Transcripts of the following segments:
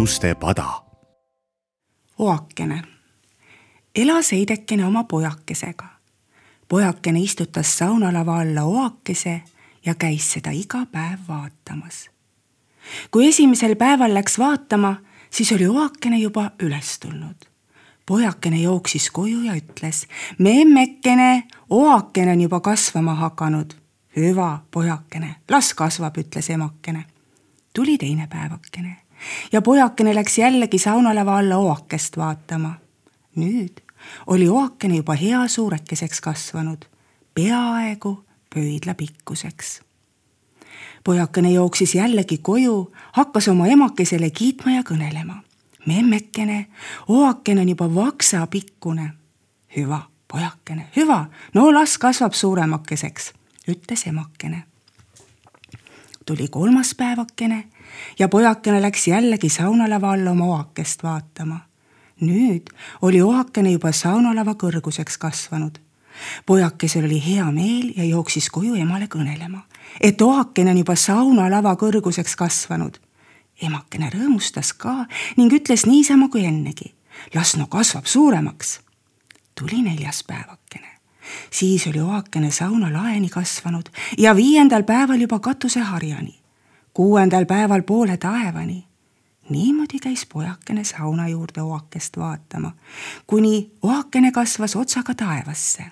luuletuste pada. oakene. elas Heidekene oma pojakesega. pojakene istutas saunalava alla oakese ja käis seda iga päev vaatamas. kui esimesel päeval läks vaatama, siis oli oakene juba üles tulnud. pojakene jooksis koju ja ütles, memmekene, oakene on juba kasvama hakanud. hüva, pojakene, las kasvab, ütles emakene. tuli teine päevakene ja pojakene läks jällegi saunalava alla oakest vaatama. nüüd oli oakene juba hea suurekeseks kasvanud, peaaegu pöidla pikkuseks. pojakene jooksis jällegi koju, hakkas oma emakesele kiitma ja kõnelema. memmekene, oakene on juba vaksapikkune. hüva, pojakene, hüva, no las kasvab suuremakeseks, ütles emakene. tuli kolmas päevakene ja pojakene läks jällegi saunalava alla oma oakest vaatama. nüüd oli oakene juba saunalava kõrguseks kasvanud. pojakesel oli hea meel ja jooksis koju emale kõnelema, et oakene on juba saunalava kõrguseks kasvanud. emakene rõõmustas ka ning ütles niisama kui ennegi, las no kasvab suuremaks. tuli neljas päevakene siis oli oakene sauna laeni kasvanud ja viiendal päeval juba katuseharjani kuuendal päeval poole taevani. niimoodi käis pojakene sauna juurde oakest vaatama, kuni oakene kasvas otsaga taevasse.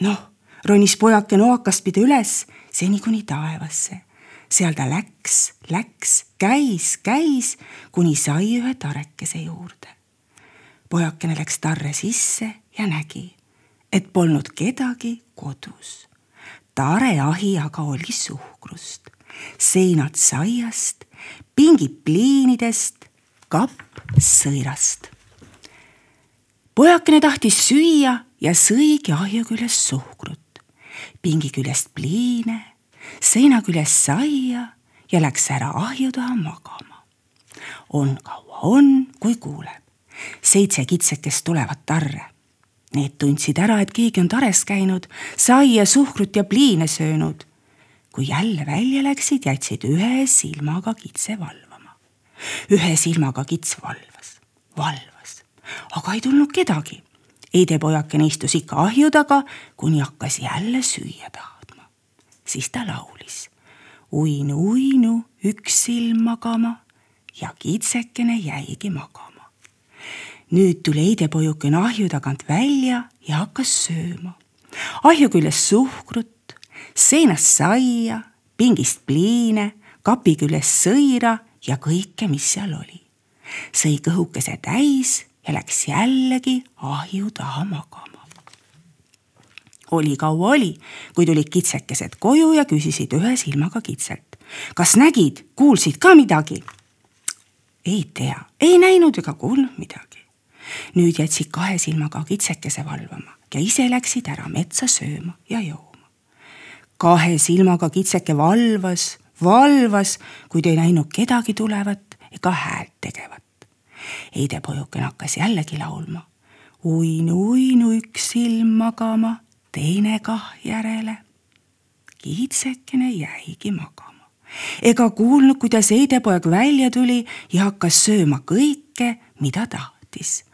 noh, ronis pojakene oakast pidi üles, seni kuni taevasse. seal ta läks, läks, käis, käis, kuni sai ühe tarekese juurde. pojakene läks tarre sisse ja nägi, et polnud kedagi kodus. tare ahi aga oli suhkrust seinad saiast, pingid pliinidest, kapp sõirast. pojakene tahtis süüa ja sõigi ahju küljest suhkrut, pingi küljest pliine, seina küljest saia ja läks ära ahju taha magama. on kaua on, kui kuuleb, seitse kitsekest tulevad tarre. Need tundsid ära, et keegi on tares käinud, saia, suhkrut ja pliine söönud kui jälle välja läksid, jätsid ühe silmaga kitse valvama. ühe silmaga kits valvas, valvas, aga ei tulnud kedagi. Heidepojakene istus ikka ahju taga, kuni hakkas jälle süüa tahtma. siis ta laulis. uinu, uinu, üks silm magama ja kitsekene jäigi magama. nüüd tuli heidepojukene ahju tagant välja ja hakkas sööma. ahju küljes suhkrut, seinast saia, pingist pliine, kapi küljest sõira ja kõike, mis seal oli. sõi kõhukese täis ja läks jällegi ahju taha magama. oli kaua oli, kui tulid kitsekesed koju ja küsisid ühe silmaga kitselt. kas nägid, kuulsid ka midagi? ei tea, ei näinud ega kuulnud midagi. nüüd jätsid kahe silmaga kitsekese valvama ja ise läksid ära metsa sööma ja jooma kahe silmaga kitseke valvas, valvas, kuid ei näinud kedagi tulevat ega häält tegevat. heidepojukene hakkas jällegi laulma. uinu, uinu üks silm magama, teine kah järele. kitsekene jäigi magama. ega kuulnud, kuidas heidepoeg välja tuli ja hakkas sööma kõike, mida tahtis.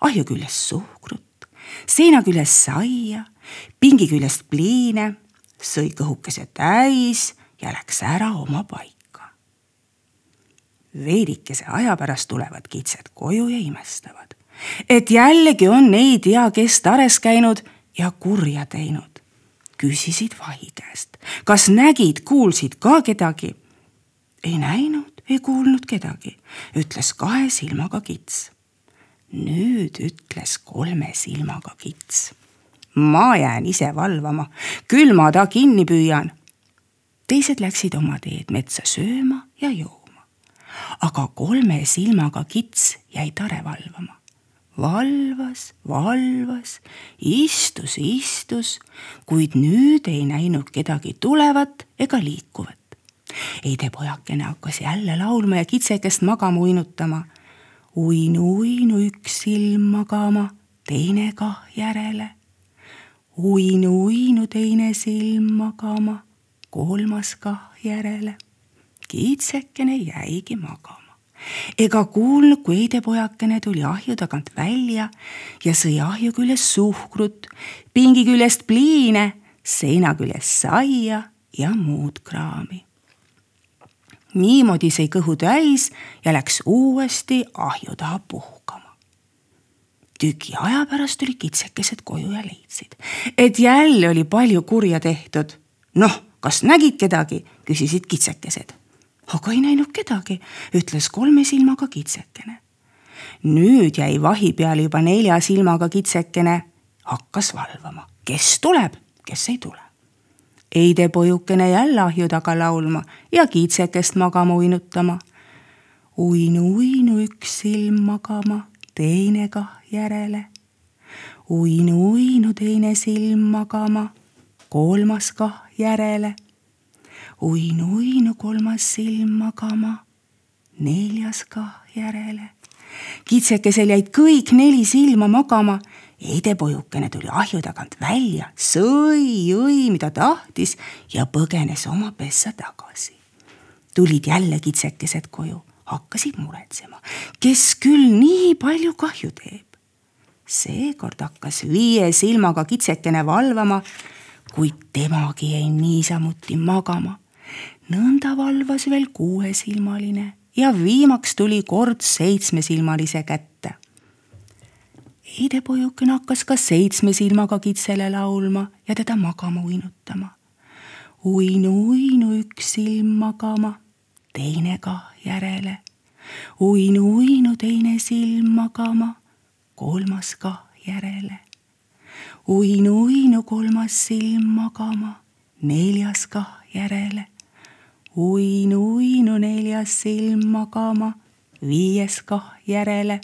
ahju küljest suhkrut, seina küljest saia, pingi küljest pliine sõi kõhukese täis ja läks ära oma paika. veidikese aja pärast tulevad kitsed koju ja imestavad, et jällegi on ei tea kes tares käinud ja kurja teinud. küsisid vahi käest, kas nägid, kuulsid ka kedagi? ei näinud, ei kuulnud kedagi, ütles kahe silmaga kits. nüüd ütles kolme silmaga kits ma jään ise valvama, küll ma ta kinni püüan. teised läksid oma teed metsa sööma ja jooma. aga kolme silmaga kits jäi tare valvama. valvas, valvas, istus, istus, kuid nüüd ei näinud kedagi tulevat ega liikuvat. heidepojakene hakkas jälle laulma ja kitsekest magama uinutama. uinu, uinu üks silm magama, teine kah järele uinu, uinu teine silm magama, kolmas kah järele. kitsekene jäigi magama. ega kuulnud, kui heidepojakene tuli ahju tagant välja ja sõi ahju küljest suhkrut, pingi küljest pliine, seina küljest saia ja muud kraami. niimoodi sai kõhu täis ja läks uuesti ahju taha puhkama. Tüki aja pärast tulid kitsekesed koju ja leidsid, et jälle oli palju kurja tehtud. noh, kas nägid kedagi, küsisid kitsekesed aga ei näinud kedagi, ütles kolme silmaga kitsekene. nüüd jäi vahi peale juba nelja silmaga kitsekene, hakkas valvama, kes tuleb, kes ei tule. Heidepojukene jälle ahju taga laulma ja kitsekest magama uinutama. uinu, uinu üks silm magama, teine kah järele. uinu, uinu teine silm magama, kolmas kah järele uinu, uinu kolmas silm magama, neljas kah järele. kitsekesel jäid kõik neli silma magama. Heidepojukene tuli ahju tagant välja, sõi, jõi, mida tahtis ja põgenes oma pessa tagasi. tulid jälle kitsekesed koju, hakkasid muretsema, kes küll nii palju kahju teeb. seekord hakkas viie silmaga kitsekene valvama, kuid temagi jäi niisamuti magama nõnda valvas veel kuuesilmaline ja viimaks tuli kord seitsmesilmalise kätte. heidepojukene hakkas ka seitsme silmaga kitsele laulma ja teda magama uinutama. uinu, uinu üks silm magama, teine kah järele. uinu, uinu teine silm magama, kolmas kah järele. uinu, uinu kolmas silm magama, neljas kah järele uinu, uinu neljas silm magama, viies kah järele.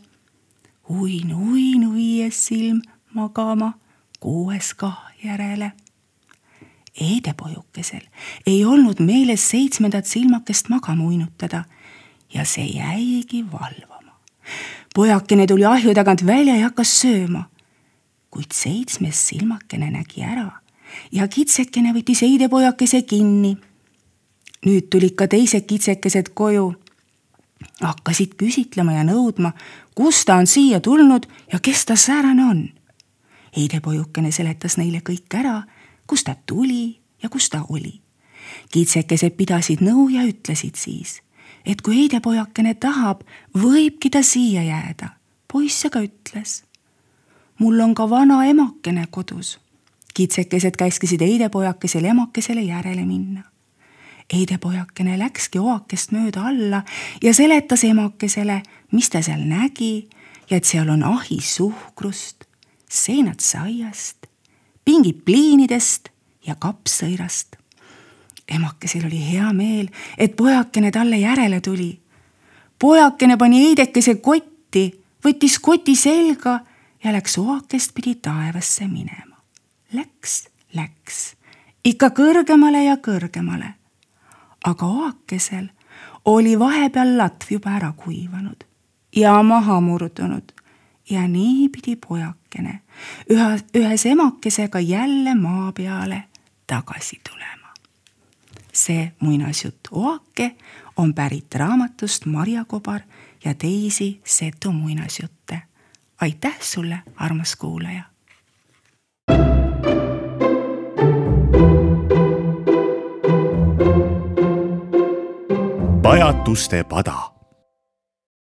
uinu, uinu viies silm magama, kuues kah järele. Heidepojukesel ei olnud meeles seitsmendat silmakest magama uinutada ja see jäigi valvama. pojakene tuli ahju tagant välja ja hakkas sööma. kuid seitsmes silmakene nägi ära ja kitsekene võttis heidepojakese kinni nüüd tulid ka teised kitsekesed koju. hakkasid küsitlema ja nõudma, kust ta on siia tulnud ja kes ta säärane on. heidepojukene seletas neile kõik ära, kust ta tuli ja kus ta oli. kitsekesed pidasid nõu ja ütlesid siis, et kui heidepojakene tahab, võibki ta siia jääda. poiss aga ütles. mul on ka vana emakene kodus kitsekesed käskisid heidepojakesel emakesele järele minna heidepojakene läkski oakest mööda alla ja seletas emakesele, mis ta seal nägi ja et seal on ahi suhkrust, seinad saiast, pingid pliinidest ja kappsõirast. emakesel oli hea meel, et pojakene talle järele tuli. pojakene pani heidekese kotti, võttis koti selga ja läks oakest pidi taevasse minema. Läks, läks ikka kõrgemale ja kõrgemale aga oakesel oli vahepeal latv juba ära kuivanud ja maha murdunud ja nii pidi pojakene üha, ühes emakesega jälle maa peale tagasi tulema. see muinasjutt Oake on pärit raamatust Marja Kobar ja teisi Setu muinasjutte. aitäh sulle, armas kuulaja pajatuste pada